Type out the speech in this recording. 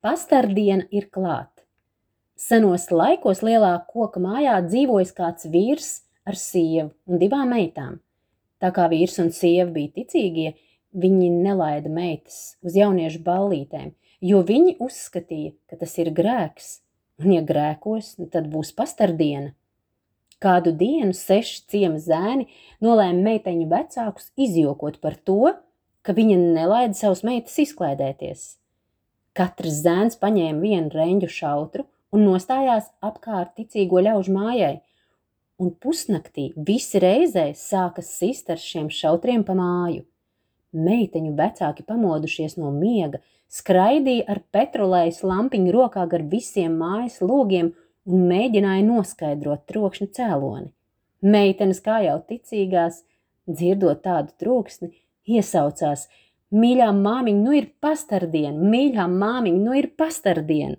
Pastardiena ir klāt. Senos laikos lielā koka mājā dzīvojas kāds vīrs ar sievu un divām meitām. Tā kā vīrs un sieva bija ticīgie, viņi nelaida meitas uz jauniešu ballītēm, jo viņi uzskatīja, ka tas ir grēks, un ja grēkos, nu tad būs pastardiena. Kādu dienu seši ciema zēni nolēma meiteņu vecākus izjokot par to, ka viņa nelaida savus meitas izklaidēties. Katrs zēns paņēma vienu reņģu šautru un nostājās apkārt ticīgo ļaužu mājai, un pusnaktī visi reizē sāka sist ar šiem šautriem pa māju. Meiteņu vecāki pamodušies no miega, skraidīja ar petrolējas lampiņu rokā gar visiem mājas logiem un mēģināja noskaidrot trokšņa cēloni. Meitenes, kā jau ticīgās, dzirdot tādu troksni, iesaucās – Mīļā māmiņa, nu ir pastardiena, mīļā māmiņa, nu ir pastardiena.